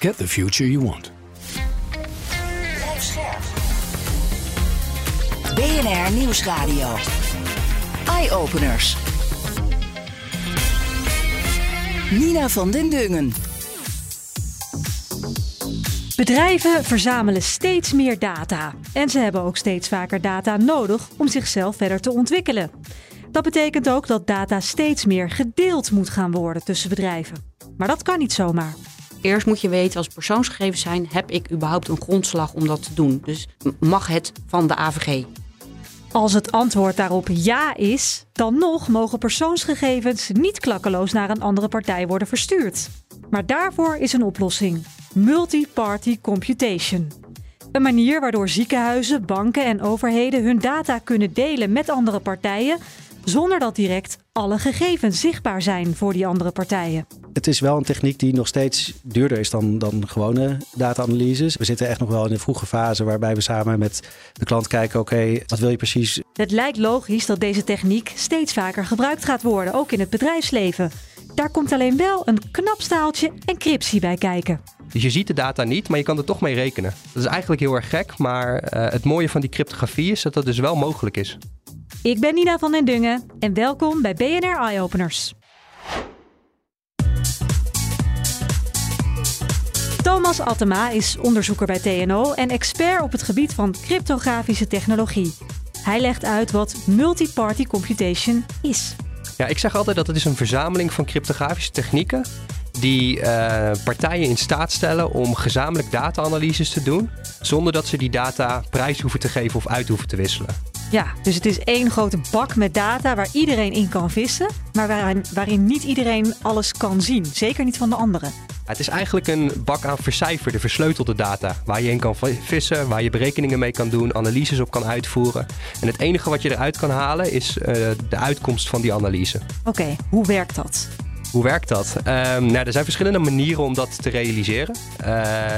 Get the future you want. BNR Nieuwsradio. Eye-openers. Nina van den Dungen. Bedrijven verzamelen steeds meer data. En ze hebben ook steeds vaker data nodig om zichzelf verder te ontwikkelen. Dat betekent ook dat data steeds meer gedeeld moet gaan worden tussen bedrijven. Maar dat kan niet zomaar. Eerst moet je weten als persoonsgegevens zijn, heb ik überhaupt een grondslag om dat te doen? Dus mag het van de AVG? Als het antwoord daarop ja is, dan nog mogen persoonsgegevens niet klakkeloos naar een andere partij worden verstuurd. Maar daarvoor is een oplossing: multi-party computation. Een manier waardoor ziekenhuizen, banken en overheden hun data kunnen delen met andere partijen zonder dat direct alle gegevens zichtbaar zijn voor die andere partijen. Het is wel een techniek die nog steeds duurder is dan, dan gewone data-analyses. We zitten echt nog wel in een vroege fase waarbij we samen met de klant kijken: oké, wat wil je precies? Het lijkt logisch dat deze techniek steeds vaker gebruikt gaat worden, ook in het bedrijfsleven. Daar komt alleen wel een knap staaltje encryptie bij kijken. Dus je ziet de data niet, maar je kan er toch mee rekenen. Dat is eigenlijk heel erg gek, maar uh, het mooie van die cryptografie is dat dat dus wel mogelijk is. Ik ben Nina van den Dungen en welkom bij BNR Eye Openers. Thomas Attema is onderzoeker bij TNO en expert op het gebied van cryptografische technologie. Hij legt uit wat multi-party computation is. Ja, ik zeg altijd dat het is een verzameling van cryptografische technieken die uh, partijen in staat stellen om gezamenlijk data-analyses te doen, zonder dat ze die data prijs hoeven te geven of uit hoeven te wisselen. Ja, dus het is één grote bak met data waar iedereen in kan vissen, maar waarin, waarin niet iedereen alles kan zien. Zeker niet van de anderen. Het is eigenlijk een bak aan vercijferde, versleutelde data. Waar je in kan vissen, waar je berekeningen mee kan doen, analyses op kan uitvoeren. En het enige wat je eruit kan halen is uh, de uitkomst van die analyse. Oké, okay, hoe werkt dat? Hoe werkt dat? Um, nou, er zijn verschillende manieren om dat te realiseren. Uh,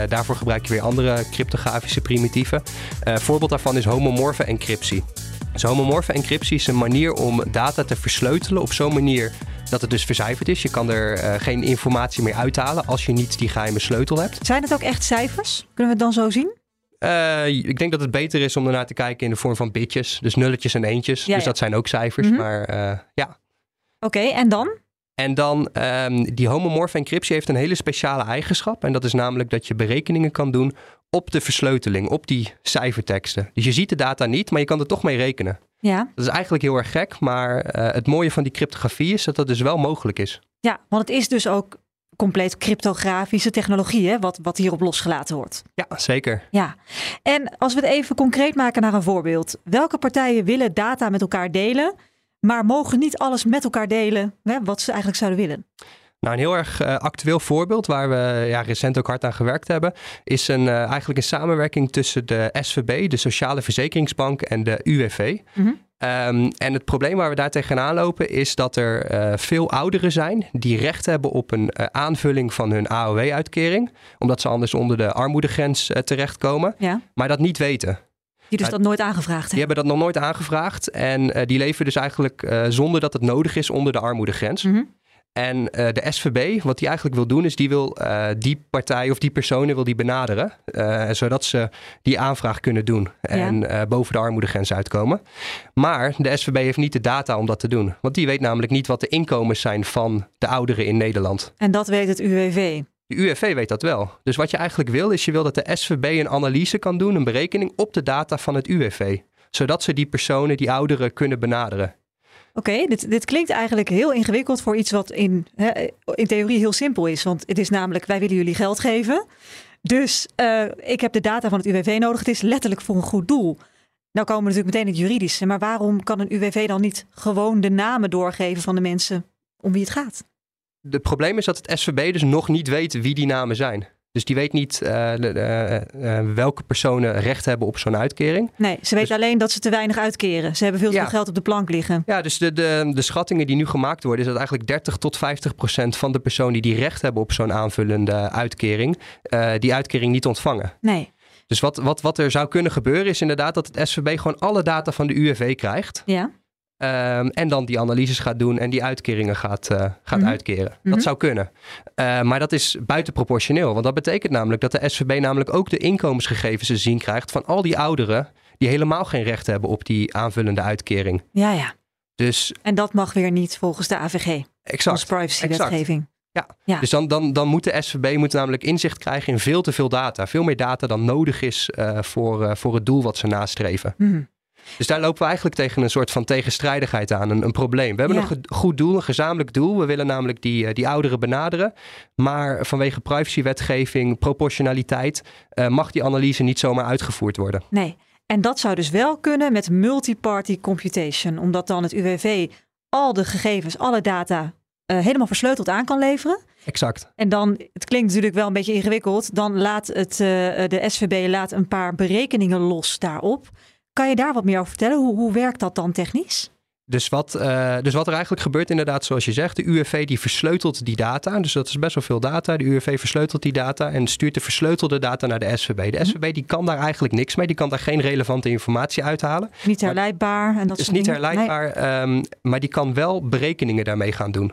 daarvoor gebruik je weer andere cryptografische primitieven. Een uh, voorbeeld daarvan is homomorfe encryptie. Dus homomorfe encryptie is een manier om data te versleutelen op zo'n manier dat het dus vercijferd is. Je kan er uh, geen informatie meer uithalen als je niet die geheime sleutel hebt. Zijn het ook echt cijfers? Kunnen we het dan zo zien? Uh, ik denk dat het beter is om ernaar te kijken in de vorm van bitjes. Dus nulletjes en eentjes. Ja, dus ja. dat zijn ook cijfers. Mm -hmm. Maar uh, ja. Oké, okay, en dan? En dan, um, die homomorfe encryptie heeft een hele speciale eigenschap. En dat is namelijk dat je berekeningen kan doen op de versleuteling, op die cijferteksten. Dus je ziet de data niet, maar je kan er toch mee rekenen. Ja. Dat is eigenlijk heel erg gek, maar uh, het mooie van die cryptografie is dat dat dus wel mogelijk is. Ja, want het is dus ook compleet cryptografische technologie, hè, wat, wat hierop losgelaten wordt. Ja, zeker. Ja, en als we het even concreet maken naar een voorbeeld. Welke partijen willen data met elkaar delen, maar mogen niet alles met elkaar delen hè, wat ze eigenlijk zouden willen? Nou, een heel erg uh, actueel voorbeeld waar we ja, recent ook hard aan gewerkt hebben, is een, uh, eigenlijk een samenwerking tussen de SVB, de Sociale Verzekeringsbank, en de UWV. Mm -hmm. um, en het probleem waar we daar tegenaan lopen is dat er uh, veel ouderen zijn die recht hebben op een aanvulling van hun AOW-uitkering, omdat ze anders onder de armoedegrens terechtkomen, ja. maar dat niet weten. Die dus dat nooit aangevraagd hebben? Die hebben dat nog nooit aangevraagd en die leven dus eigenlijk zonder dat het nodig is onder de armoedegrens. Mm -hmm. En uh, de SVB, wat die eigenlijk wil doen, is die wil uh, die partij of die personen wil die benaderen. Uh, zodat ze die aanvraag kunnen doen en ja. boven de armoedegrens uitkomen. Maar de SVB heeft niet de data om dat te doen. Want die weet namelijk niet wat de inkomens zijn van de ouderen in Nederland. En dat weet het UWV? De UWV weet dat wel. Dus wat je eigenlijk wil, is je wil dat de SVB een analyse kan doen, een berekening op de data van het UWV. Zodat ze die personen, die ouderen, kunnen benaderen. Oké, dit, dit klinkt eigenlijk heel ingewikkeld voor iets wat in, hè, in theorie heel simpel is. Want het is namelijk, wij willen jullie geld geven. Dus uh, ik heb de data van het UWV nodig. Het is letterlijk voor een goed doel. Nou komen we natuurlijk meteen het juridische. Maar waarom kan een UWV dan niet gewoon de namen doorgeven van de mensen om wie het gaat? Het probleem is dat het SVB dus nog niet weet wie die namen zijn. Dus die weet niet uh, uh, welke personen recht hebben op zo'n uitkering. Nee, ze weet Dus- alleen dat ze te weinig uitkeren. Ze hebben veel te Ja. veel geld op de plank liggen. Ja, dus de, de, de schattingen die nu gemaakt worden, is dat eigenlijk 30 tot 50 procent van de personen die recht hebben op zo'n aanvullende uitkering, eh, die uitkering niet ontvangen. Nee, Dus wat, wat, wat er zou kunnen gebeuren, is inderdaad dat het SVB gewoon alle data van de UWV krijgt. ja. Ehm, en dan die analyses gaat doen en die uitkeringen gaat, eh, gaat Mhm. uitkeren. Mhm. Dat zou kunnen. Eh, maar dat is buitenproportioneel. Want dat betekent namelijk dat de SVB namelijk ook de inkomensgegevens te zien krijgt van al die ouderen die helemaal geen recht hebben op die aanvullende uitkering. ja, ja. Dus En dat mag weer niet volgens de AVG, als exact. privacywetgeving. Ja. Ja. Dus dan, dan, dan moet de SVB moet namelijk inzicht krijgen in veel te veel data. Veel meer data dan nodig is eh, voor, eh, voor het doel wat ze nastreven. Mhm. Dus daar lopen we eigenlijk tegen een soort van tegenstrijdigheid aan, een, een probleem. We hebben Ja. een goed doel, een gezamenlijk doel. We willen namelijk die, eh, die ouderen benaderen. Maar vanwege privacywetgeving, proportionaliteit, eh, mag die analyse niet zomaar uitgevoerd worden. Nee. En dat zou dus wel kunnen met multi-party computation. Omdat dan het UWV al de gegevens, alle data eh, helemaal versleuteld aan kan leveren. Exact. En dan, het klinkt natuurlijk wel een beetje ingewikkeld, dan laat het, de SVB laat een paar berekeningen los daarop. Kan je daar wat meer over vertellen? Hoe, hoe werkt dat dan technisch? Dus wat, eh, dus wat er eigenlijk gebeurt, inderdaad, zoals je zegt, de UWV die versleutelt die data. Dus dat is best wel veel data. De UWV versleutelt die data en stuurt de versleutelde data naar de SVB. De SVB die kan daar eigenlijk niks mee. Die kan daar geen relevante informatie uithalen. Niet herleidbaar en dat Het is niet dingen? herleidbaar, ehm, maar die kan wel berekeningen daarmee gaan doen.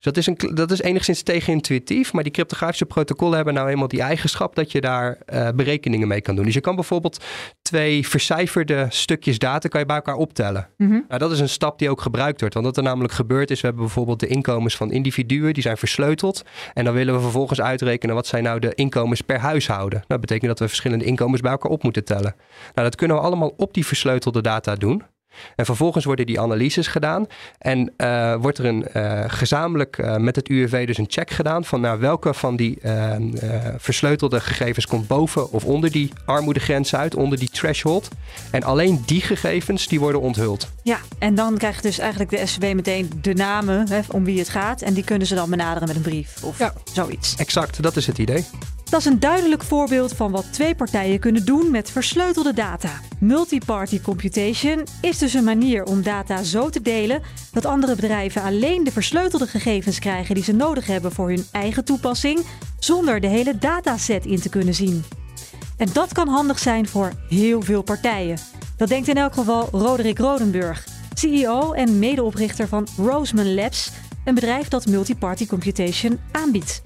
Dus dat is, een, dat is enigszins tegenintuïtief, maar die cryptografische protocollen hebben nou eenmaal die eigenschap dat je daar eh, berekeningen mee kan doen. Dus je kan bijvoorbeeld twee vercijferde stukjes data kan je bij elkaar optellen. Mhm. Nou, dat is een stap die ook gebruikt wordt. Want wat er namelijk gebeurt is, we hebben bijvoorbeeld de inkomens van individuen, die zijn versleuteld. En dan willen we vervolgens uitrekenen wat zijn nou de inkomens per huishouden. Nou, dat betekent dat we verschillende inkomens bij elkaar op moeten tellen. Nou, dat kunnen we allemaal op die versleutelde data doen. En vervolgens worden die analyses gedaan. En eh, wordt er een eh, gezamenlijk eh, met het UWV dus een check gedaan van nou, welke van die versleutelde gegevens komt boven of onder die armoedegrens uit, onder die threshold. En alleen die gegevens die worden onthuld. Ja, en dan krijgt dus eigenlijk de SVB meteen de namen hè, om wie het gaat. En die kunnen ze dan benaderen met een brief of Ja. zoiets. Exact, dat is het idee. Dat is een duidelijk voorbeeld van wat twee partijen kunnen doen met versleutelde data. Multi-party computation is dus een manier om data zo te delen dat andere bedrijven alleen de versleutelde gegevens krijgen die ze nodig hebben voor hun eigen toepassing, zonder de hele dataset in te kunnen zien. En dat kan handig zijn voor heel veel partijen. Dat denkt in elk geval Roderick Rodenburg, CEO en medeoprichter van Roseman Labs, een bedrijf dat multi-party computation aanbiedt.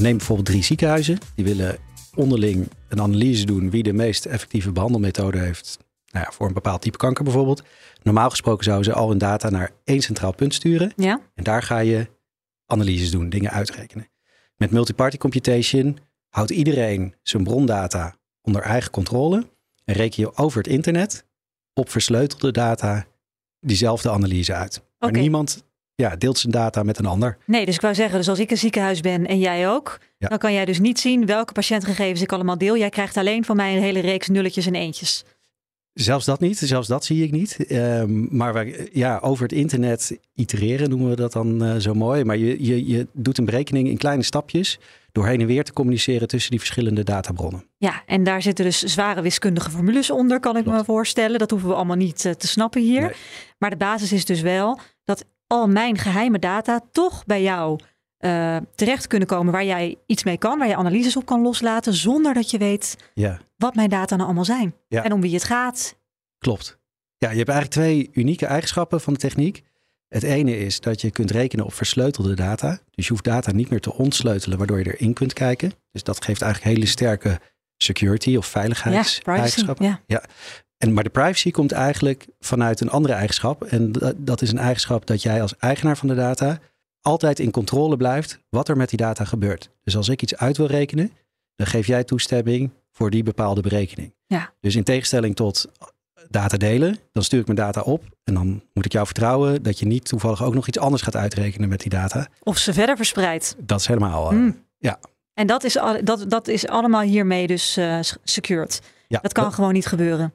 Neem bijvoorbeeld drie ziekenhuizen. Die willen onderling een analyse doen wie de meest effectieve behandelmethode heeft. Nou ja, voor een bepaald type kanker bijvoorbeeld. Normaal gesproken zouden ze al hun data naar één centraal punt sturen. Ja? En daar ga je analyses doen, dingen uitrekenen. Met multiparty computation houdt iedereen zijn brondata onder eigen controle. En reken je over het internet op versleutelde data diezelfde analyse uit. Maar niemand ja, deelt zijn data met een ander. Nee, dus ik wou zeggen, dus als ik een ziekenhuis ben en jij ook, Ja. dan kan jij dus niet zien welke patiëntgegevens ik allemaal deel. Jij krijgt alleen van mij een hele reeks nulletjes en eentjes. Zelfs dat niet, zelfs dat zie ik niet. Ehm, maar wij, ja, over het internet itereren noemen we dat dan eh, zo mooi. Maar je, je, je doet een berekening in kleine stapjes door heen en weer te communiceren tussen die verschillende databronnen. Ja, en daar zitten dus zware wiskundige formules onder, kan ik me voorstellen. Dat hoeven we allemaal niet eh, te snappen hier. Nee. Maar de basis is dus wel dat al mijn geheime data toch bij jou eh, terecht kunnen komen waar jij iets mee kan, waar je analyses op kan loslaten, zonder dat je weet Ja, wat mijn data nou allemaal zijn. Ja. En om wie het gaat. klopt. Ja, je hebt eigenlijk twee unieke eigenschappen van de techniek. Het ene is dat je kunt rekenen op versleutelde data. Dus je hoeft data niet meer te ontsleutelen, waardoor je erin kunt kijken. Dus dat geeft eigenlijk hele sterke security of Ja, veiligheidseigenschappen. Ja. En, maar de privacy komt eigenlijk vanuit een andere eigenschap. En dat, dat is een eigenschap dat jij als eigenaar van de data altijd in controle blijft wat er met die data gebeurt. Dus als ik iets uit wil rekenen, dan geef jij toestemming voor die bepaalde berekening. Ja. Dus in tegenstelling tot data delen, dan stuur ik mijn data op en dan moet ik jou vertrouwen dat je niet toevallig ook nog iets anders gaat uitrekenen met die data. Of ze verder verspreid. Dat is helemaal. eh, Mm. ja. En dat is, al, dat, dat is allemaal hiermee dus eh, secured. ja, Dat kan gewoon niet gebeuren.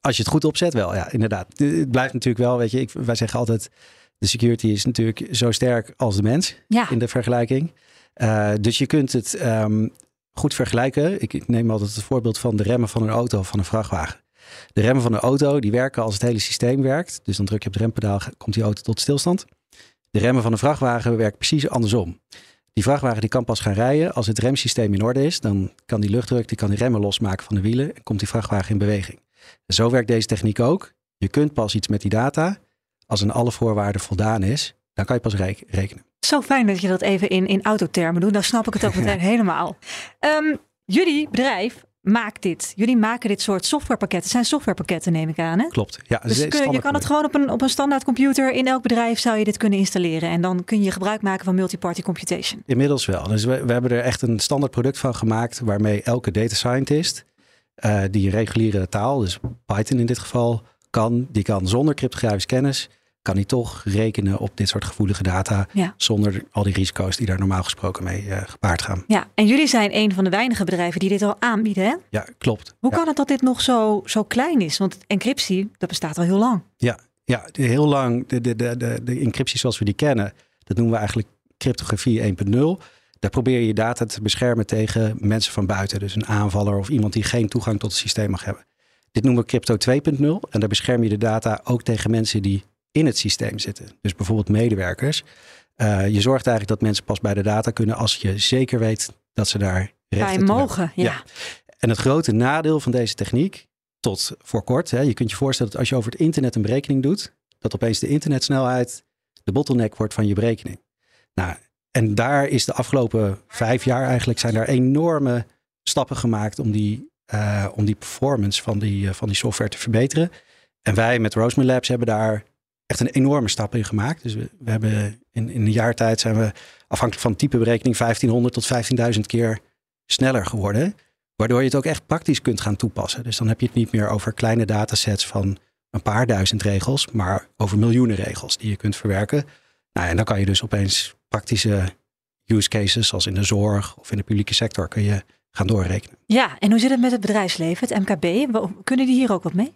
Als je het goed opzet, wel, ja, inderdaad. De- Het blijft natuurlijk wel, weet je, ik, wij zeggen altijd, de security is natuurlijk zo sterk als de mens Ja, in de vergelijking. Eh, dus je kunt het, ehm, goed vergelijken. Ik, neem altijd het voorbeeld van de remmen van een auto of van een vrachtwagen. De remmen van een auto die werken als het hele systeem werkt. Dus dan druk je op het rempedaal, komt die auto tot stilstand. De remmen van een vrachtwagen werken precies andersom. Die vrachtwagen die kan pas gaan rijden als het remsysteem in orde is. Dan kan die luchtdruk, die kan die remmen losmaken van de wielen en komt die vrachtwagen in beweging. Zo werkt deze techniek ook. Je kunt pas iets met die data als aan alle voorwaarden voldaan is. Dan kan je pas rekenen. Zo fijn dat je dat even in, in autotermen doet. Dan snap ik het ook meteen helemaal. Um, jullie bedrijf maakt dit. Jullie maken dit soort softwarepakketten. Het zijn softwarepakketten, neem ik aan. Hè? Klopt. Ja, dus kun, je kan het gewoon op een, op een standaard computer in elk bedrijf zou je dit kunnen installeren. En dan kun je gebruik maken van multiparty computation. Inmiddels wel. Dus we, we hebben er echt een standaard product van gemaakt waarmee elke data scientist uh, die reguliere taal, dus Python in dit geval, kan. Die kan zonder cryptografische kennis kan hij toch rekenen op dit soort gevoelige data. Zonder al die risico's die daar normaal gesproken mee uh, gepaard gaan. Ja, en jullie zijn een van de weinige bedrijven die dit al aanbieden, hè? Ja, klopt. Hoe kan het dat dit nog zo, zo klein is? Want encryptie, dat bestaat al heel lang. Ja, ja heel lang. De, de, de, de, de encryptie zoals we die kennen, dat noemen we eigenlijk cryptografie 1.0. Daar probeer je je data te beschermen tegen mensen van buiten. Dus een aanvaller of iemand die geen toegang tot het systeem mag hebben. Dit noemen we crypto 2.0. En daar bescherm je de data ook tegen mensen die in het systeem zitten. Dus bijvoorbeeld medewerkers. Uh, je zorgt eigenlijk dat mensen pas bij de data kunnen als je zeker weet dat ze daar recht bij mogen. Ja. En het grote nadeel van deze techniek, tot voor kort, hè, je kunt je voorstellen dat als je over het internet een berekening doet, dat opeens de internetsnelheid de bottleneck wordt van je berekening. Nou, en daar is de afgelopen vijf jaar eigenlijk zijn daar enorme stappen gemaakt om die, uh, om die performance van die, uh, van die software te verbeteren. En wij met Roseman Labs hebben daar echt een enorme stap in gemaakt. Dus we, we hebben in, in een jaar tijd zijn we afhankelijk van type berekening 1500 tot 15.000 keer sneller geworden. Waardoor je het ook echt praktisch kunt gaan toepassen. Dus dan heb je het niet meer over kleine datasets van een paar duizend regels, maar over miljoenen regels die je kunt verwerken. Nou, en dan kan je dus opeens praktische use cases, zoals in de zorg of in de publieke sector, kun je gaan doorrekenen. Ja, en hoe zit het met het bedrijfsleven, het MKB? Kunnen die hier ook wat mee?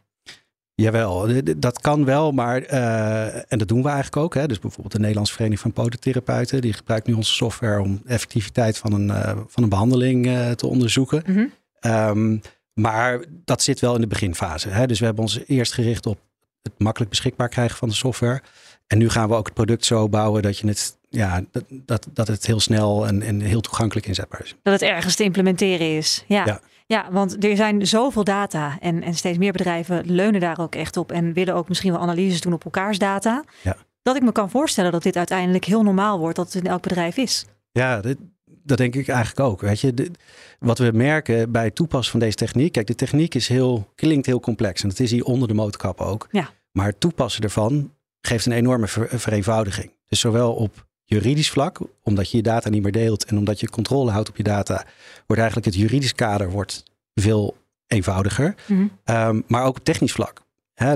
Jawel, dat kan wel, maar uh, en dat doen we eigenlijk ook. Hè. Dus bijvoorbeeld de Nederlandse Vereniging van Podotherapeuten, die gebruikt nu onze software om de effectiviteit van een, uh, van een behandeling uh, te onderzoeken. Mm -hmm. um, maar dat zit wel in de beginfase. Hè. Dus we hebben ons eerst gericht op het makkelijk beschikbaar krijgen van de software. En nu gaan we ook het product zo bouwen dat je het ja, dat, dat, dat het heel snel en, en heel toegankelijk inzetbaar is. Dat het ergens te implementeren is. Ja. ja. Ja, want er zijn zoveel data en, en steeds meer bedrijven leunen daar ook echt op en willen ook misschien wel analyses doen op elkaars data. Ja. Dat ik me kan voorstellen dat dit uiteindelijk heel normaal wordt, dat het in elk bedrijf is. Ja, dit, dat denk ik eigenlijk ook. Weet je, wat we merken bij het toepassen van deze techniek. Kijk, de techniek is heel, klinkt heel complex en dat is hier onder de motorkap ook. Ja. Maar het toepassen ervan geeft een enorme vereenvoudiging. Dus zowel op juridisch vlak, omdat je je data niet meer deelt en omdat je controle houdt op je data, wordt eigenlijk het juridisch kader wordt veel eenvoudiger. Mhm. Ehm, maar ook op technisch vlak.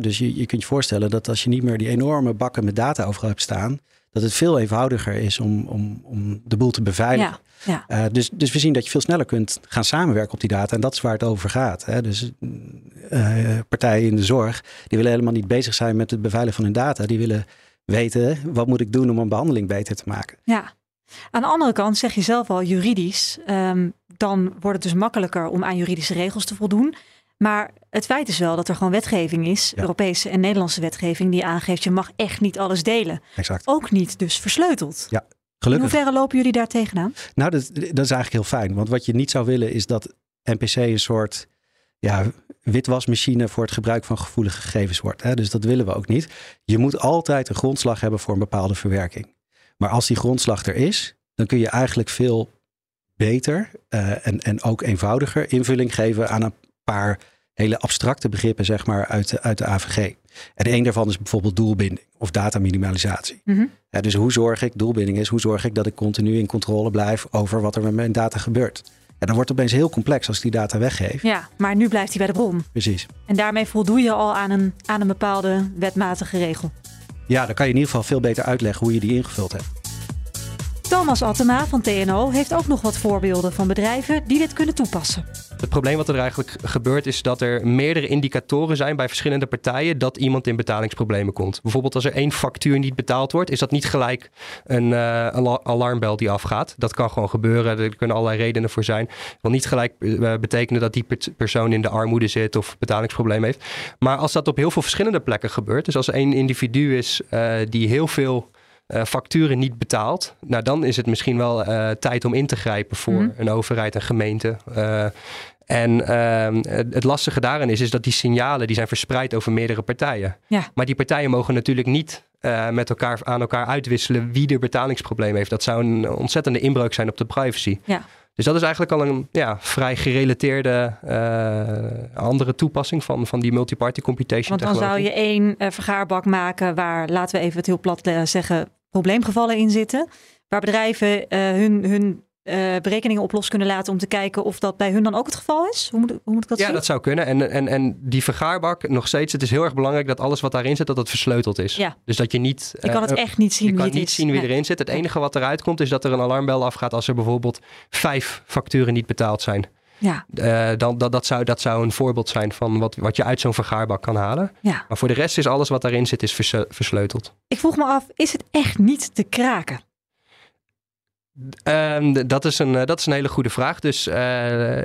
dus je, je kunt je voorstellen dat als je niet meer die enorme bakken met data overal hebt staan, dat het veel eenvoudiger is om, om, om de boel te beveiligen. Ja, ja. Uh, dus, dus we zien dat je veel sneller kunt gaan samenwerken op die data. En dat is waar het over gaat. Hè. Dus uh, partijen in de zorg, die willen helemaal niet bezig zijn met het beveiligen van hun data. Die willen weten, wat moet ik doen om een behandeling beter te maken? Ja. Aan de andere kant zeg je zelf al juridisch, um, dan wordt het dus makkelijker om aan juridische regels te voldoen. Maar het feit is wel dat er gewoon wetgeving is, Europese en Nederlandse wetgeving, die aangeeft je mag echt niet alles delen. Exact. Ook niet dus versleuteld. Ja, gelukkig. In hoeverre lopen jullie daar tegenaan? Nou, dat, dat is eigenlijk heel fijn. Want wat je niet zou willen is dat NPC een soort ja, witwasmachine voor het gebruik van gevoelige gegevens wordt. Hè? Dus dat willen we ook niet. Je moet altijd een grondslag hebben voor een bepaalde verwerking. Maar als die grondslag er is, dan kun je eigenlijk veel beter uh, en, en ook eenvoudiger invulling geven aan een paar hele abstracte begrippen, zeg maar, uit de, uit de AVG. En een daarvan is bijvoorbeeld doelbinding of dataminimalisatie. Mm -hmm. ja, dus hoe zorg ik, doelbinding is, hoe zorg ik dat ik continu in controle blijf over wat er met mijn data gebeurt. En dan wordt het opeens heel complex als ik die data weggeef. Ja, maar nu blijft hij bij de bron. Precies. En daarmee voldoe je al aan een, aan een bepaalde wetmatige regel. Ja, dan kan je in ieder geval veel beter uitleggen hoe je die ingevuld hebt. Thomas Attema van TNO heeft ook nog wat voorbeelden van bedrijven die dit kunnen toepassen. Het probleem wat er eigenlijk gebeurt is dat er meerdere indicatoren zijn bij verschillende partijen dat iemand in betalingsproblemen komt. Bijvoorbeeld als er één factuur niet betaald wordt, is dat niet gelijk een, uh, alarmbel die afgaat. Dat kan gewoon gebeuren, er kunnen allerlei redenen voor zijn. Wil niet gelijk uh, betekenen dat die persoon in de armoede zit of betalingsprobleem heeft. Maar als dat op heel veel verschillende plekken gebeurt, dus als er één individu is uh, die heel veel uh, facturen niet betaalt, nou dan is het misschien wel uh, tijd om in te grijpen voor mm. een overheid en gemeente. Uh, en ehm, het lastige daarin is, is dat die signalen die zijn verspreid over meerdere partijen. Ja. Maar die partijen mogen natuurlijk niet met elkaar aan elkaar uitwisselen wie er betalingsprobleem heeft. Dat zou een ontzettende inbreuk zijn op de privacy. Ja. Dus dat is eigenlijk al een ja, vrij gerelateerde andere toepassing van, van die multiparty computation. Want dan zou je één vergaarbak maken waar, laten we even het heel plat zeggen, probleemgevallen in zitten. Waar bedrijven uh, hun, hun uh, berekeningen op los kunnen laten om te kijken of dat bij hun dan ook het geval is? Hoe moet, hoe moet ik dat ja, zien? dat zou kunnen. En, en, en die vergaarbak, nog steeds, het is heel erg belangrijk dat alles wat daarin zit, dat het versleuteld is. Ja. Dus dat je niet... Je kan het uh, echt niet zien je wie kan het niet is. zien wie Nee. erin zit. Het enige wat eruit komt is dat er een alarmbel afgaat als er bijvoorbeeld vijf facturen niet betaald zijn. Ja, Uh, dan, dat, dat, zou, dat zou een voorbeeld zijn van wat, wat je uit zo'n vergaarbak kan halen. ja. Maar voor de rest is alles wat daarin zit, is versleuteld. Ik vroeg me af, is het echt niet te kraken? Ehm, dat, is een, eh, dat is een hele goede vraag. Dus eh,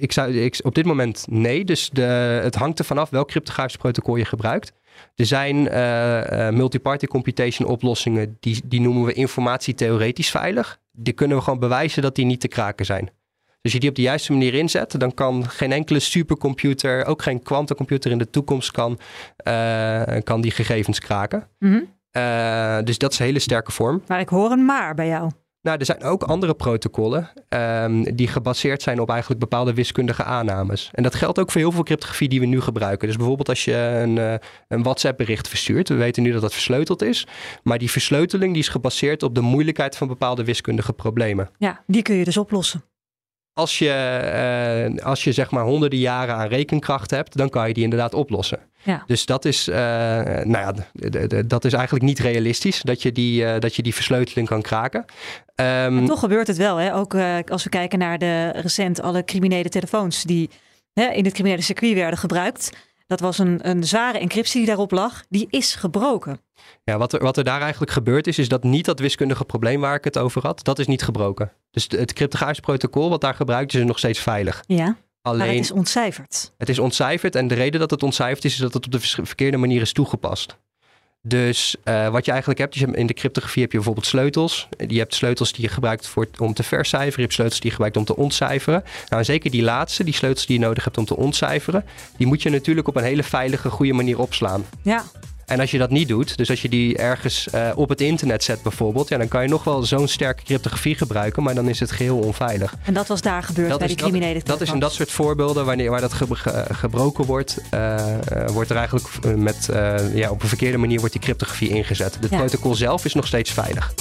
ik zou, ik, op dit moment nee. Dus de, het hangt er vanaf welk cryptografisch protocol je gebruikt. Er zijn eh, eh, multiparty computation oplossingen, die, die noemen we informatietheoretisch veilig. Die kunnen we gewoon bewijzen dat die niet te kraken zijn. Dus als je die op de juiste manier inzet, dan kan geen enkele supercomputer, ook geen quantumcomputer in de toekomst, kan, eh, kan die gegevens kraken. Mhm. Eh, dus dat is een hele sterke vorm. Maar ik hoor een maar bij jou. Nou, er zijn ook andere protocollen ehm, die gebaseerd zijn op eigenlijk bepaalde wiskundige aannames. En dat geldt ook voor heel veel cryptografie die we nu gebruiken. Dus bijvoorbeeld als je een, eh, een WhatsApp-bericht verstuurt. We weten nu dat dat versleuteld is. Maar die versleuteling die is gebaseerd op de moeilijkheid van bepaalde wiskundige problemen. Ja, die kun je dus oplossen. Als je, eh, als je zeg maar honderden jaren aan rekenkracht hebt, dan kan je die inderdaad oplossen. Ja. Dus dat is, eh, nou ja, dat is eigenlijk niet realistisch dat je die, eh, dat je die versleuteling kan kraken. Ehm, toch gebeurt het wel. Hè? Ook als we kijken naar de recent alle criminele telefoons die hè, in het criminele circuit werden gebruikt. Dat was een, een zware encryptie die daarop lag. Die is gebroken. Ja, wat er, wat er daar eigenlijk gebeurd is, is dat niet dat wiskundige probleem waar ik het over had, dat is niet gebroken. Dus het cryptografisch protocol wat daar gebruikt is, is nog steeds veilig. Ja, maar Alleen het is ontcijferd. het is ontcijferd en de reden dat het ontcijferd is, is dat het op de verkeerde manier is toegepast. Dus eh, wat je eigenlijk hebt, in de cryptografie heb je bijvoorbeeld sleutels. Je hebt sleutels die je gebruikt voor, om te vercijferen. Je hebt sleutels die je gebruikt om te ontcijferen. Nou, en zeker die laatste, die sleutels die je nodig hebt om te ontcijferen, die moet je natuurlijk op een hele veilige, goede manier opslaan. Ja, En als je dat niet doet, dus als je die ergens eh, op het internet zet bijvoorbeeld, ja, dan kan je nog wel zo'n sterke cryptografie gebruiken, maar dan is het geheel onveilig. en dat was daar gebeurd Dat bij is, die criminele dat, dat is in dat soort voorbeelden, wanneer, waar dat ge- ge- gebroken wordt, eh, eh, wordt er eigenlijk met, ja, op een verkeerde manier wordt die cryptografie ingezet. Het Ja. protocol zelf is nog steeds veilig.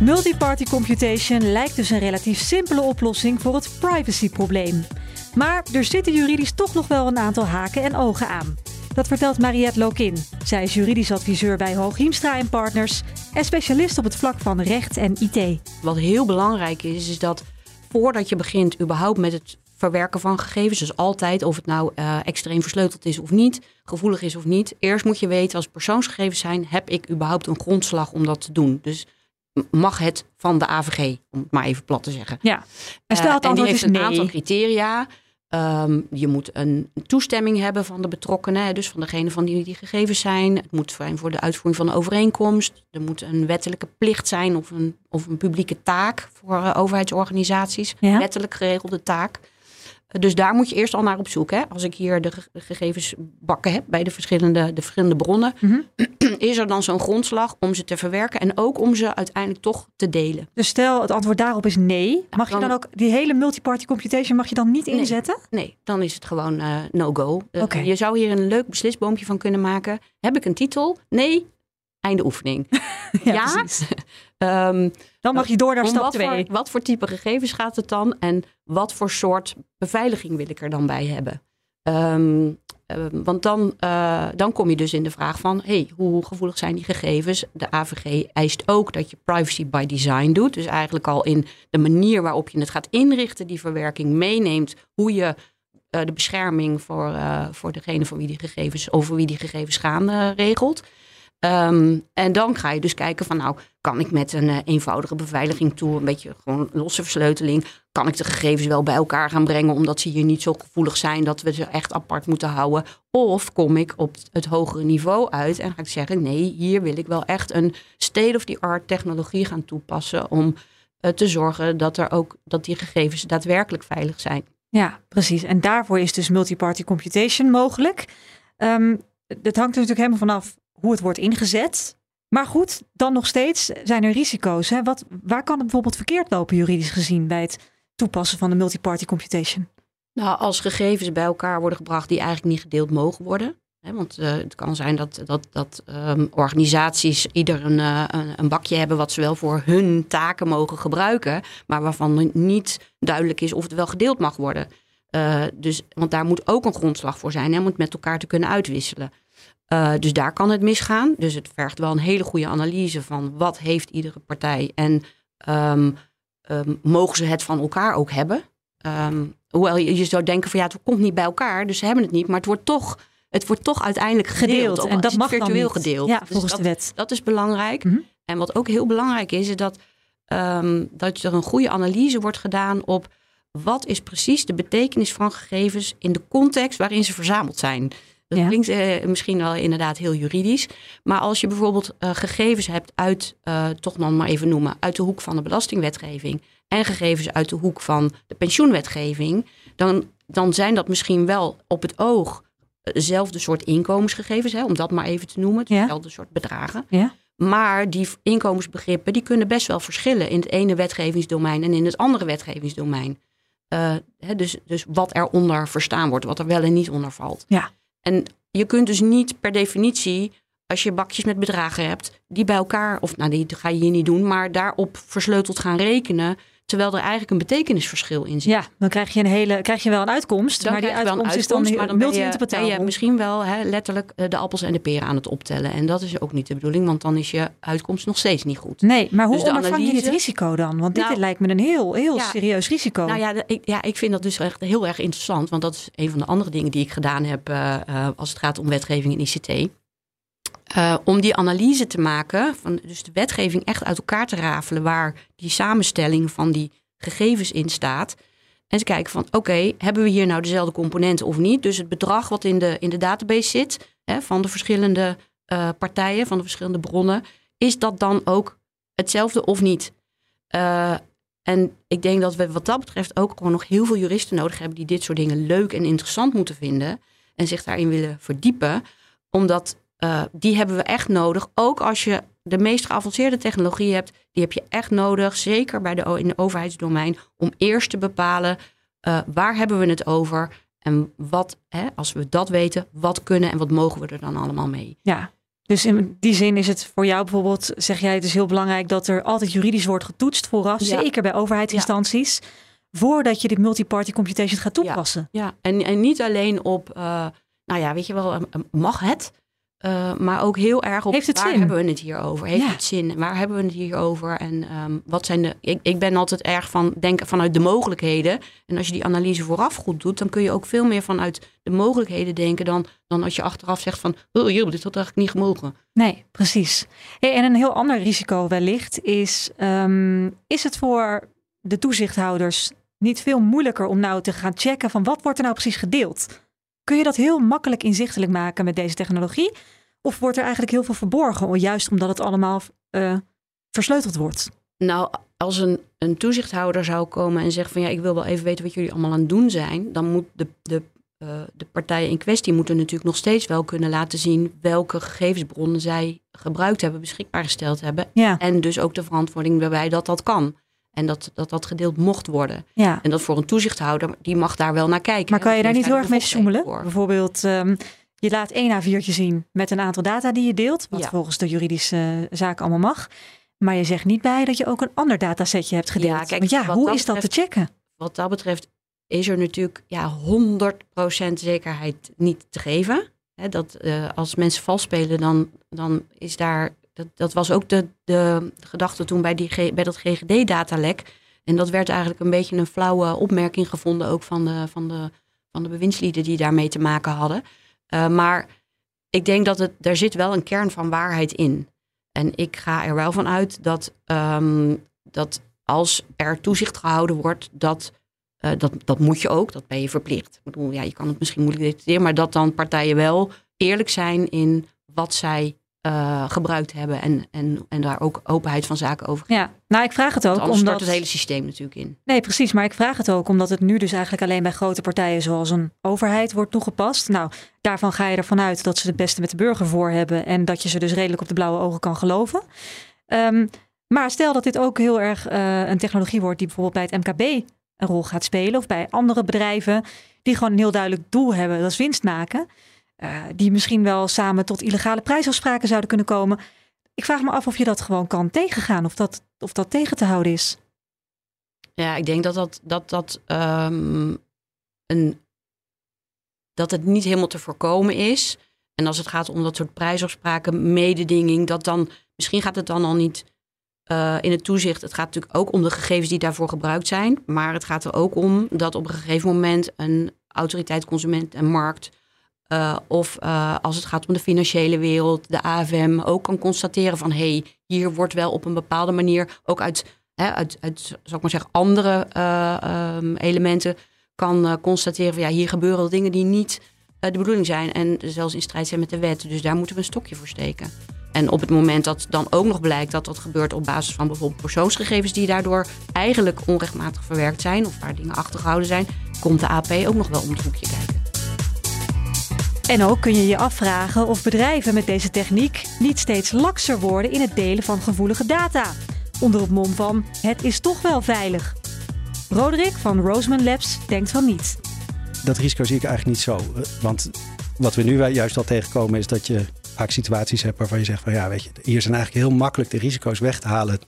Multiparty computation lijkt dus een relatief simpele oplossing voor het privacyprobleem. Maar er zitten juridisch toch nog wel een aantal haken en ogen aan. Dat vertelt Mariette Lokin. Zij is juridisch adviseur bij Hoog Hiemstra en Partners en specialist op het vlak van recht en IT. Wat heel belangrijk is, is dat voordat je begint überhaupt met het verwerken van gegevens, dus altijd of het nou eh, extreem versleuteld is of niet, gevoelig is of niet, eerst moet je weten als het persoonsgegevens zijn, heb ik überhaupt een grondslag om dat te doen? Dus mag het van de AVG, om het maar even plat te zeggen. Ja, en stel Eh, en die heeft is een nee. aantal criteria. Ehm, je moet een toestemming hebben van de betrokkenen, dus van degene van die die gegevens zijn. Het moet zijn voor de uitvoering van de overeenkomst. Er moet een wettelijke plicht zijn of een, of een publieke taak voor eh, overheidsorganisaties. Ja. Wettelijk geregelde taak. Dus daar moet je eerst al naar op zoek. Hè. Als ik hier de ge- gegevensbakken heb bij de verschillende, de verschillende bronnen, Mhm. is er dan zo'n grondslag om ze te verwerken en ook om ze uiteindelijk toch te delen. Dus stel het antwoord daarop is nee. Mag je Dan- ook die hele multiparty computation mag je dan niet Nee. inzetten? Nee, dan is het gewoon eh, no-go. Eh. Je zou hier een leuk beslisboompje van kunnen maken. Heb ik een titel? Nee. Einde oefening. Ja? Ehm, Dan mag je door naar stap wat, 2. voor, wat voor type gegevens gaat het dan? En wat voor soort beveiliging wil ik er dan bij hebben? Ehm, eh, want dan, eh, dan kom je dus in de vraag van, hey, hoe gevoelig zijn die gegevens? De AVG eist ook dat je privacy by design doet. Dus eigenlijk al in de manier waarop je het gaat inrichten, die verwerking meeneemt, hoe je eh, de bescherming voor, uh, voor degene van wie die gegevens, over wie die gegevens gaan regelt. Um, en dan ga je dus kijken van nou, kan ik met een eenvoudige beveiliging toe, een beetje gewoon losse versleuteling, kan ik de gegevens wel bij elkaar gaan brengen omdat ze hier niet zo gevoelig zijn dat we ze echt apart moeten houden? Of kom ik op het hogere niveau uit en ga ik zeggen nee, hier wil ik wel echt een state-of-the-art technologie gaan toepassen om te zorgen dat, er ook, dat die gegevens daadwerkelijk veilig zijn. Ja, precies. En daarvoor is dus multiparty computation mogelijk. Um, het hangt er natuurlijk helemaal vanaf hoe het wordt ingezet. Maar goed, dan nog steeds zijn er risico's. Hè? Wat, waar kan het bijvoorbeeld verkeerd lopen juridisch gezien bij het toepassen van de multiparty computation? Nou, als gegevens bij elkaar worden gebracht die eigenlijk niet gedeeld mogen worden. Hè, want uh, het kan zijn dat, dat, dat um, organisaties ieder een, uh, een, bakje hebben wat ze wel voor hun taken mogen gebruiken, maar waarvan niet duidelijk is of het wel gedeeld mag worden. Uh, dus, want daar moet ook een grondslag voor zijn om het met elkaar te kunnen uitwisselen. Dus daar kan het misgaan. Dus het vergt wel een hele goede analyse van wat heeft iedere partij en um, um, mogen ze het van elkaar ook hebben. hoewel je, je zou denken van ja, het komt niet bij elkaar, dus ze hebben het niet, maar het wordt toch het wordt toch uiteindelijk gedeeld. en dat mag virtueel gedeeld. Ja, volgens dus de wet. Dat is belangrijk. Mm -hmm. En wat ook heel belangrijk is, is dat, dat er een goede analyse wordt gedaan op wat is precies de betekenis van gegevens in de context waarin ze verzameld zijn. Dat ja. klinkt eh, misschien wel inderdaad heel juridisch. Maar als je bijvoorbeeld uh, gegevens hebt uit, uh, toch nog maar even noemen, uit de hoek van de belastingwetgeving en gegevens uit de hoek van de pensioenwetgeving, dan, dan zijn dat misschien wel op het oog dezelfde soort inkomensgegevens, hè, om dat maar even te noemen, dezelfde ja. soort bedragen. Ja. Maar die inkomensbegrippen die kunnen best wel verschillen in het ene wetgevingsdomein en in het andere wetgevingsdomein. Uh, hè, dus, dus wat eronder verstaan wordt, wat er wel en niet onder valt. Ja. En je kunt dus niet per definitie, als je bakjes met bedragen hebt, die bij elkaar, of nou die ga je hier niet doen, maar daarop versleuteld gaan rekenen. Terwijl er eigenlijk een betekenisverschil in zit. Ja, dan krijg je, een hele, krijg je wel een uitkomst. Dan maar die uitkomst, uitkomst, is dan, maar dan multi-interpretabel. Je, misschien wel hè, letterlijk de appels en de peren aan het optellen. En dat is ook niet de bedoeling, want dan is je uitkomst nog steeds niet goed. Nee, maar hoe Dus de ondervang je dit risico dan? Want dit Nou, lijkt me een heel, heel ja. serieus risico. Nou ja, ik, ja, ik vind dat dus echt heel erg interessant. Want dat is een van de andere dingen die ik gedaan heb eh, eh, als het gaat om wetgeving en ICT. Eh, om die analyse te maken, van dus de wetgeving echt uit elkaar te rafelen, waar die samenstelling van die gegevens in staat. En te kijken van, oké, hebben we hier nou dezelfde componenten of niet? Dus het bedrag wat in de, in de database zit, hè, van de verschillende eh, partijen, van de verschillende bronnen, is dat dan ook hetzelfde of niet? Eh, en ik denk dat we wat dat betreft ook gewoon nog heel veel juristen nodig hebben die dit soort dingen leuk en interessant moeten vinden en zich daarin willen verdiepen. Omdat eh, die hebben we echt nodig. Ook als je de meest geavanceerde technologie hebt, die heb je echt nodig, zeker bij de, in de overheidsdomein, om eerst te bepalen eh, waar hebben we het over en wat, hè, als we dat weten, wat kunnen en wat mogen we er dan allemaal mee. Ja, dus in die zin is het voor jou bijvoorbeeld, zeg jij, het is heel belangrijk dat er altijd juridisch wordt getoetst vooraf, Ja. zeker bij overheidsinstanties, voordat je dit multi-party computation gaat toepassen. Ja, en, en niet alleen op, eh, nou ja, weet je wel, mag het? Eh, maar ook heel erg op Heeft het waar zin? hebben we het hier over? Heeft Ja. het zin? Waar hebben we het hier over? En ehm, wat zijn de. Ik, ik ben altijd erg van denken vanuit de mogelijkheden. En als je die analyse vooraf goed doet, dan kun je ook veel meer vanuit de mogelijkheden denken dan, dan als je achteraf zegt van oh, joh, dit had eigenlijk niet gemogen. Nee, precies. Hey, en een heel ander risico wellicht is, ehm, is het voor de toezichthouders niet veel moeilijker om nou te gaan checken van wat wordt er nou precies gedeeld? Kun je dat heel makkelijk inzichtelijk maken met deze technologie? Of wordt er eigenlijk heel veel verborgen, juist omdat het allemaal eh, versleuteld wordt? Nou, als een, een toezichthouder zou komen en zeggen van ja, ik wil wel even weten wat jullie allemaal aan het doen zijn, dan moet de, de, eh, de partijen in kwestie moeten natuurlijk nog steeds wel kunnen laten zien welke gegevensbronnen zij gebruikt hebben, beschikbaar gesteld hebben. Ja, En dus ook de verantwoording waarbij dat dat kan. En dat dat, dat gedeeld mocht worden. ja. En dat voor een toezichthouder, die mag daar wel naar kijken. Maar kan je daar niet heel erg mee voor. Bijvoorbeeld, ehm, je laat één A4'tje zien met een aantal data die je deelt, wat Ja. volgens de juridische eh, zaken allemaal mag. Maar je zegt niet bij dat je ook een ander datasetje hebt gedeeld. Ja, kijk, Want ja, hoe dat is dat te checken? Wat dat betreft is er natuurlijk ja, 100% zekerheid niet te geven. Hè, dat uh, als mensen vals spelen, dan, dan is daar. Dat, dat was ook de, de gedachte toen bij, die, bij dat GGD-datalek. En dat werd eigenlijk een beetje een flauwe opmerking gevonden, ook van de, van de, van de bewindslieden die daarmee te maken hadden. Uh, maar ik denk dat er zit wel een kern van waarheid in. En ik ga er wel van uit dat, um, dat als er toezicht gehouden wordt, dat, uh, dat, dat moet je ook, dat ben je verplicht. Ik bedoel, ja, je kan het misschien moeilijk detecteren, maar dat dan partijen wel eerlijk zijn in wat zij uh, gebruikt hebben en, en, en daar ook openheid van zaken over. Ja, nou ik vraag het ook omdat het hele systeem natuurlijk in. Nee, precies, maar ik vraag het ook omdat het nu dus eigenlijk alleen bij grote partijen zoals een overheid wordt toegepast. Nou, daarvan ga je ervan uit dat ze het beste met de burger voor hebben en dat je ze dus redelijk op de blauwe ogen kan geloven. Um, maar stel dat dit ook heel erg uh, een technologie wordt die bijvoorbeeld bij het MKB een rol gaat spelen of bij andere bedrijven die gewoon een heel duidelijk doel hebben, dat is winst maken. Uh, die misschien wel samen tot illegale prijsafspraken zouden kunnen komen. Ik vraag me af of je dat gewoon kan tegengaan, of dat, of dat tegen te houden is. Ja, ik denk dat dat, dat, dat, um, een, dat het niet helemaal te voorkomen is. En als het gaat om dat soort prijsafspraken, mededinging, dat dan misschien gaat het dan al niet uh, in het toezicht. Het gaat natuurlijk ook om de gegevens die daarvoor gebruikt zijn. Maar het gaat er ook om dat op een gegeven moment een autoriteit, consument en markt uh, of uh, als het gaat om de financiële wereld, de AFM, ook kan constateren van hé, hey, hier wordt wel op een bepaalde manier ook uit, hè, uit, uit zou ik maar zeggen, andere uh, um, elementen kan constateren van ja, hier gebeuren dingen die niet de bedoeling zijn en zelfs in strijd zijn met de wet. Dus daar moeten we een stokje voor steken. En op het moment dat dan ook nog blijkt dat dat gebeurt op basis van bijvoorbeeld persoonsgegevens die daardoor eigenlijk onrechtmatig verwerkt zijn of waar dingen achtergehouden zijn, komt de AP ook nog wel om het hoekje kijken. En ook kun je je afvragen of bedrijven met deze techniek niet steeds lakser worden in het delen van gevoelige data. Onder het mom van het is toch wel veilig. Roderick van Roseman Labs denkt van niet. Dat risico zie ik eigenlijk niet zo. Want wat we nu juist al tegenkomen is dat je vaak situaties hebt waarvan je zegt van ja, weet je, hier zijn eigenlijk heel makkelijk de risico's weg te halen.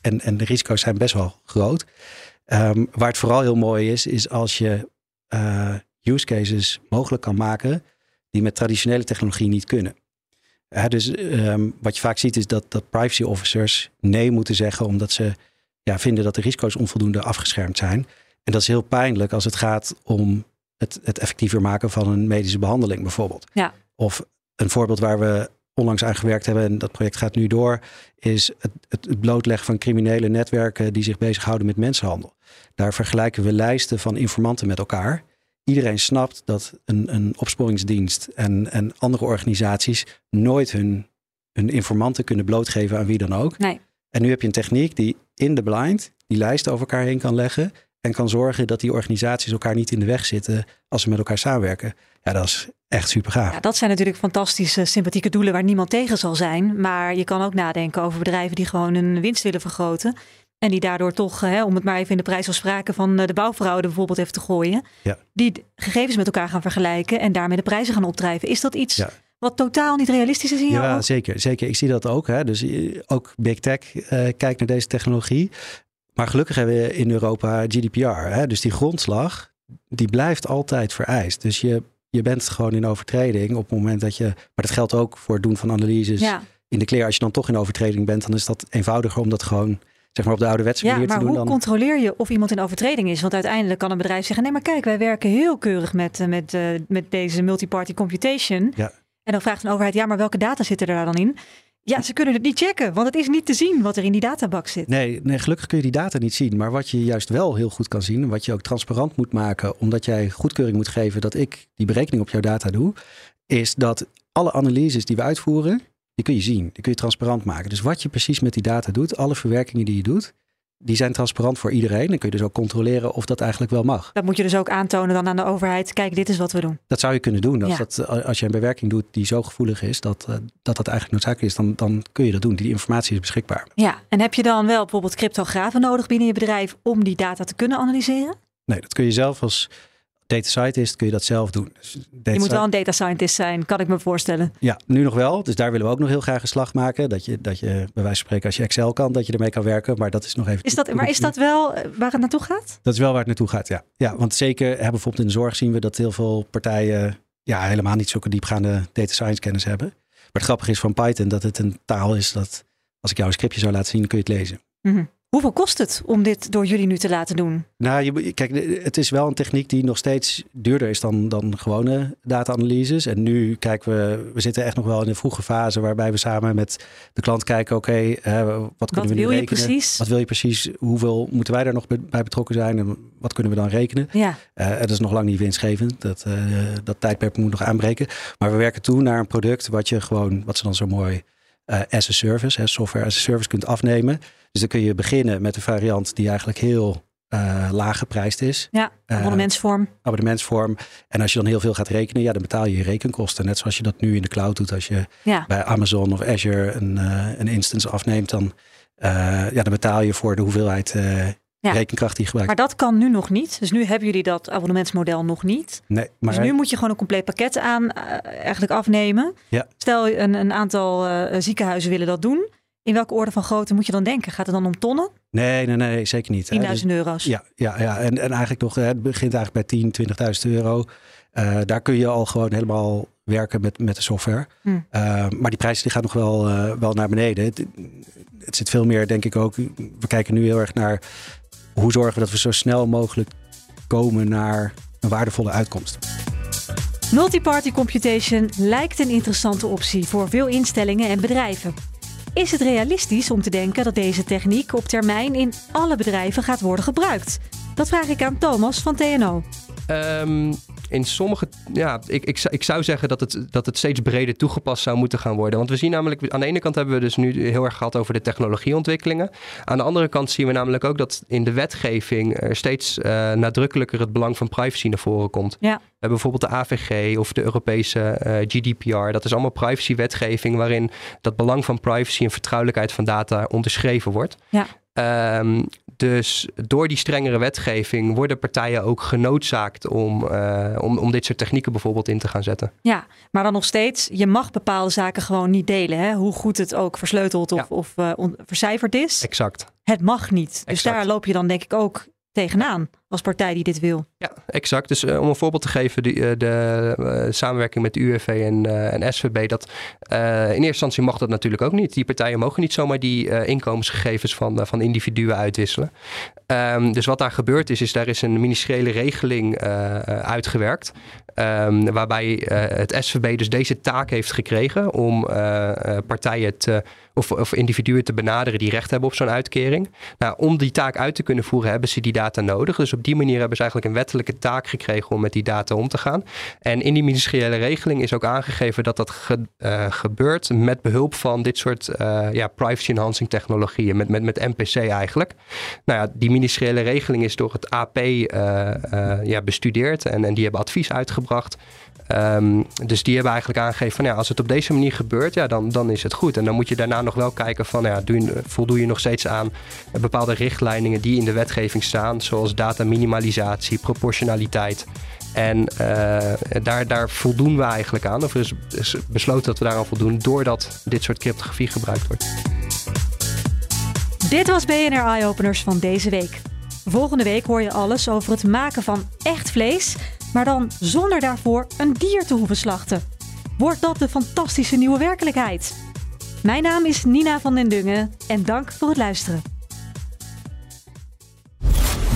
En, en de risico's zijn best wel groot. Um, waar het vooral heel mooi is, is als je uh, use cases mogelijk kan maken die met traditionele technologie niet kunnen. dus um, wat je vaak ziet is dat, dat privacy officers nee moeten zeggen omdat ze ja, vinden dat de risico's onvoldoende afgeschermd zijn. En dat is heel pijnlijk als het gaat om het, het effectiever maken van een medische behandeling bijvoorbeeld. Ja. Of een voorbeeld waar we onlangs aan gewerkt hebben, en dat project gaat nu door, is het, het, het blootleggen van criminele netwerken die zich bezighouden met mensenhandel. Daar vergelijken we lijsten van informanten met elkaar iedereen snapt dat een, een opsporingsdienst en, en andere organisaties nooit hun, hun informanten kunnen blootgeven aan wie dan ook. Nee. En nu heb je een techniek die in de blind die lijsten over elkaar heen kan leggen. En kan zorgen dat die organisaties elkaar niet in de weg zitten als ze met elkaar samenwerken. Ja, dat is echt super gaaf. Ja, dat zijn natuurlijk fantastische, sympathieke doelen waar niemand tegen zal zijn. Maar je kan ook nadenken over bedrijven die gewoon hun winst willen vergroten. En die daardoor toch, hè, om het maar even in de prijsafspraken van eh, de bouwverhouden bijvoorbeeld even te gooien. Ja. Die gegevens met elkaar gaan vergelijken en daarmee de prijzen gaan opdrijven. Is dat iets wat totaal niet realistisch is in jouw Ja, zeker, zeker. Ik zie dat ook. Hè. Dus eh, ook Big Tech uh, kijkt naar deze technologie. Maar gelukkig hebben we in Europa GDPR. Hè. Dus die grondslag, die blijft altijd vereist. Dus je, je bent gewoon in overtreding op het moment dat je... Maar dat geldt ook voor het doen van analyses ja. in de clear. Als je dan toch in overtreding bent, dan is dat eenvoudiger om dat gewoon zeg maar op de ouderwetse manier ja, te doen. Maar hoe controleer je of iemand in overtreding is? Want uiteindelijk kan een bedrijf zeggen: nee, maar kijk, wij werken heel keurig met, eh, met, uh, met deze multiparty computation. Ja. En dan vraagt een overheid: ja, maar welke data zitten er dan in? Ja, ze kunnen het niet checken, want het is niet te zien wat er in die databak zit. Nee, nee, gelukkig kun je die data niet zien. Maar wat je juist wel heel goed kan zien, wat je ook transparant moet maken, omdat jij goedkeuring moet geven dat ik die berekening op jouw data doe, is dat alle analyses die we uitvoeren, die kun je zien. Die kun je transparant maken. Dus wat je precies met die data doet, alle verwerkingen die je doet, die zijn transparant voor iedereen. Dan kun je dus ook controleren of dat eigenlijk wel mag. Dat moet je dus ook aantonen dan aan de overheid. Kijk, dit is wat we doen. Dat zou je kunnen doen. Als, ja. dat, als je een bewerking doet die zo gevoelig is dat uh, dat, dat eigenlijk noodzakelijk is, dan, dan kun je dat doen. Die informatie is beschikbaar. Ja, en heb je dan wel bijvoorbeeld cryptografen nodig binnen je bedrijf om die data te kunnen analyseren? Nee, dat kun je zelf als data scientist kun je dat zelf doen. Dus Je moet wel een data scientist zijn, kan ik me voorstellen. Ja, nu nog wel. Dus daar willen we ook nog heel graag een slag maken. Dat je, dat je bij wijze van spreken, als je Excel kan, dat je ermee kan werken. Maar dat is nog even. Is dat, maar is dat wel eh, waar het naartoe gaat? Dat is wel waar het naartoe gaat, ja. Ja, want zeker, hè, bijvoorbeeld in de zorg zien we dat heel veel partijen ja, helemaal niet zulke diepgaande data science kennis hebben. Maar het grappige is van Python dat het een taal is dat, als ik jou een scriptje zou laten zien, kun je het lezen. Mhm. Hoeveel kost het om dit door jullie nu te laten doen? Nou, je, kijk, het is wel een techniek die nog steeds duurder is dan, dan gewone data-analyses. En nu kijken we, we zitten echt nog wel in een vroege fase waarbij we samen met de klant kijken, oké, hè, wat kunnen we nu wil je precies? Wat wil je precies? Hoeveel moeten wij daar nog bij betrokken zijn? En wat kunnen we dan rekenen? Ja, Eh, dat is nog lang niet winstgevend. Dat, eh, dat tijdperk moet nog aanbreken. Maar we werken toe naar een product wat je gewoon, wat ze dan zo mooi eh, as a service, hè, software as a service kunt afnemen. Dus dan kun je beginnen met een variant die eigenlijk heel eh, laag geprijsd is. ja. Eh, abonnementsvorm. abonnementsvorm. En als je dan heel veel gaat rekenen, ja, dan betaal je je rekenkosten. Net zoals je dat nu in de cloud doet. Als je Ja. bij Amazon of Azure een, een instance afneemt, dan, ja, dan betaal je voor de hoeveelheid Ja. rekenkracht die gebruikt. Maar dat kan nu nog niet. Dus nu hebben jullie dat abonnementsmodel nog niet. nee, maar dus nu moet je gewoon een compleet pakket aan eh, eigenlijk afnemen. Ja. Stel een, een aantal eh, ziekenhuizen willen dat doen. In welke orde van grootte moet je dan denken? Gaat het dan om tonnen? 10.000 nee, nee, nee, zeker niet. hè. Dus- euro's? Ja, ja, ja. En, en eigenlijk nog, het begint eigenlijk bij 10, 20.000 euro. Eh, daar kun je al gewoon helemaal werken met, met de software. Hm. Eh, maar die prijs die gaat nog wel, wel naar beneden. Het, het zit veel meer, denk ik ook. We kijken nu heel erg naar hoe zorgen we dat we zo snel mogelijk komen naar een waardevolle uitkomst. Multiparty computation lijkt een interessante optie voor veel instellingen en bedrijven. Is het realistisch om te denken dat deze techniek op termijn in alle bedrijven gaat worden gebruikt? Dat vraag ik aan Thomas van TNO. Ehm, in sommige, ja, ik, ik, zou- ik zou zeggen dat het, dat het steeds breder toegepast zou moeten gaan worden. Want we zien namelijk, aan de ene kant hebben we dus nu heel erg gehad over de technologieontwikkelingen. Aan de andere kant zien we namelijk ook dat in de wetgeving er steeds eh, nadrukkelijker het belang van privacy naar voren komt. Ja. We hebben bijvoorbeeld de AVG of de Europese eh, GDPR. Dat is allemaal privacywetgeving waarin dat belang van privacy en vertrouwelijkheid van data onderschreven wordt. Ja. Ehm, dus door die strengere wetgeving worden partijen ook genoodzaakt om, eh, om, om dit soort technieken bijvoorbeeld in te gaan zetten. Ja, maar dan nog steeds, je mag bepaalde zaken gewoon niet delen. Hè? Hoe goed het ook versleuteld of, Ja. of eh, on- vercijferd is. Exact. Het mag niet. Dus Exact. daar loop je dan denk ik ook tegenaan als partij die dit wil. Ja, exact. Dus eh, om een voorbeeld te geven, eh, de eh, samenwerking met de UWV en, en SVB, dat in eerste instantie mag dat natuurlijk ook niet. Die partijen mogen niet zomaar die inkomensgegevens van, van individuen uitwisselen. Ehm, dus wat daar gebeurd is, is daar is een ministeriële regeling uitgewerkt. ehm, waarbij het SVB dus deze taak heeft gekregen om partijen te, of, of individuen te benaderen die recht hebben op zo'n uitkering. Nou, om die taak uit te kunnen voeren, hebben ze die data nodig. Dus op die manier hebben ze eigenlijk een wettelijke taak gekregen om met die data om te gaan. En in die ministeriële regeling is ook aangegeven dat dat eh, gebeurt met behulp van dit soort eh, ja, privacy enhancing technologieën, met, met, met NPC eigenlijk. Nou ja, die ministeriële regeling is door het AP eh, ja, bestudeerd en, en die hebben advies uitgebracht. Ehm, dus die hebben eigenlijk aangegeven van ja, als het op deze manier gebeurt, ja, dan, dan is het goed. En dan moet je daarna nog wel kijken van ja, doe voldoe je nog steeds aan bepaalde richtlijnen die in de wetgeving staan, zoals dataminimalisatie, proportionaliteit. En eh, daar, daar voldoen we eigenlijk aan. Of is, is besloten dat we daaraan voldoen doordat dit soort cryptografie gebruikt wordt. Dit was BNR Eye Openers van deze week. Volgende week hoor je alles over het maken van echt vlees, maar dan zonder daarvoor een dier te hoeven slachten. Wordt dat de fantastische nieuwe werkelijkheid? Mijn naam is Nina van den Dungen en dank voor het luisteren.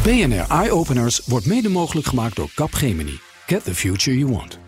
BNR Eye Openers wordt mede mogelijk gemaakt door Capgemini. Get the future you want.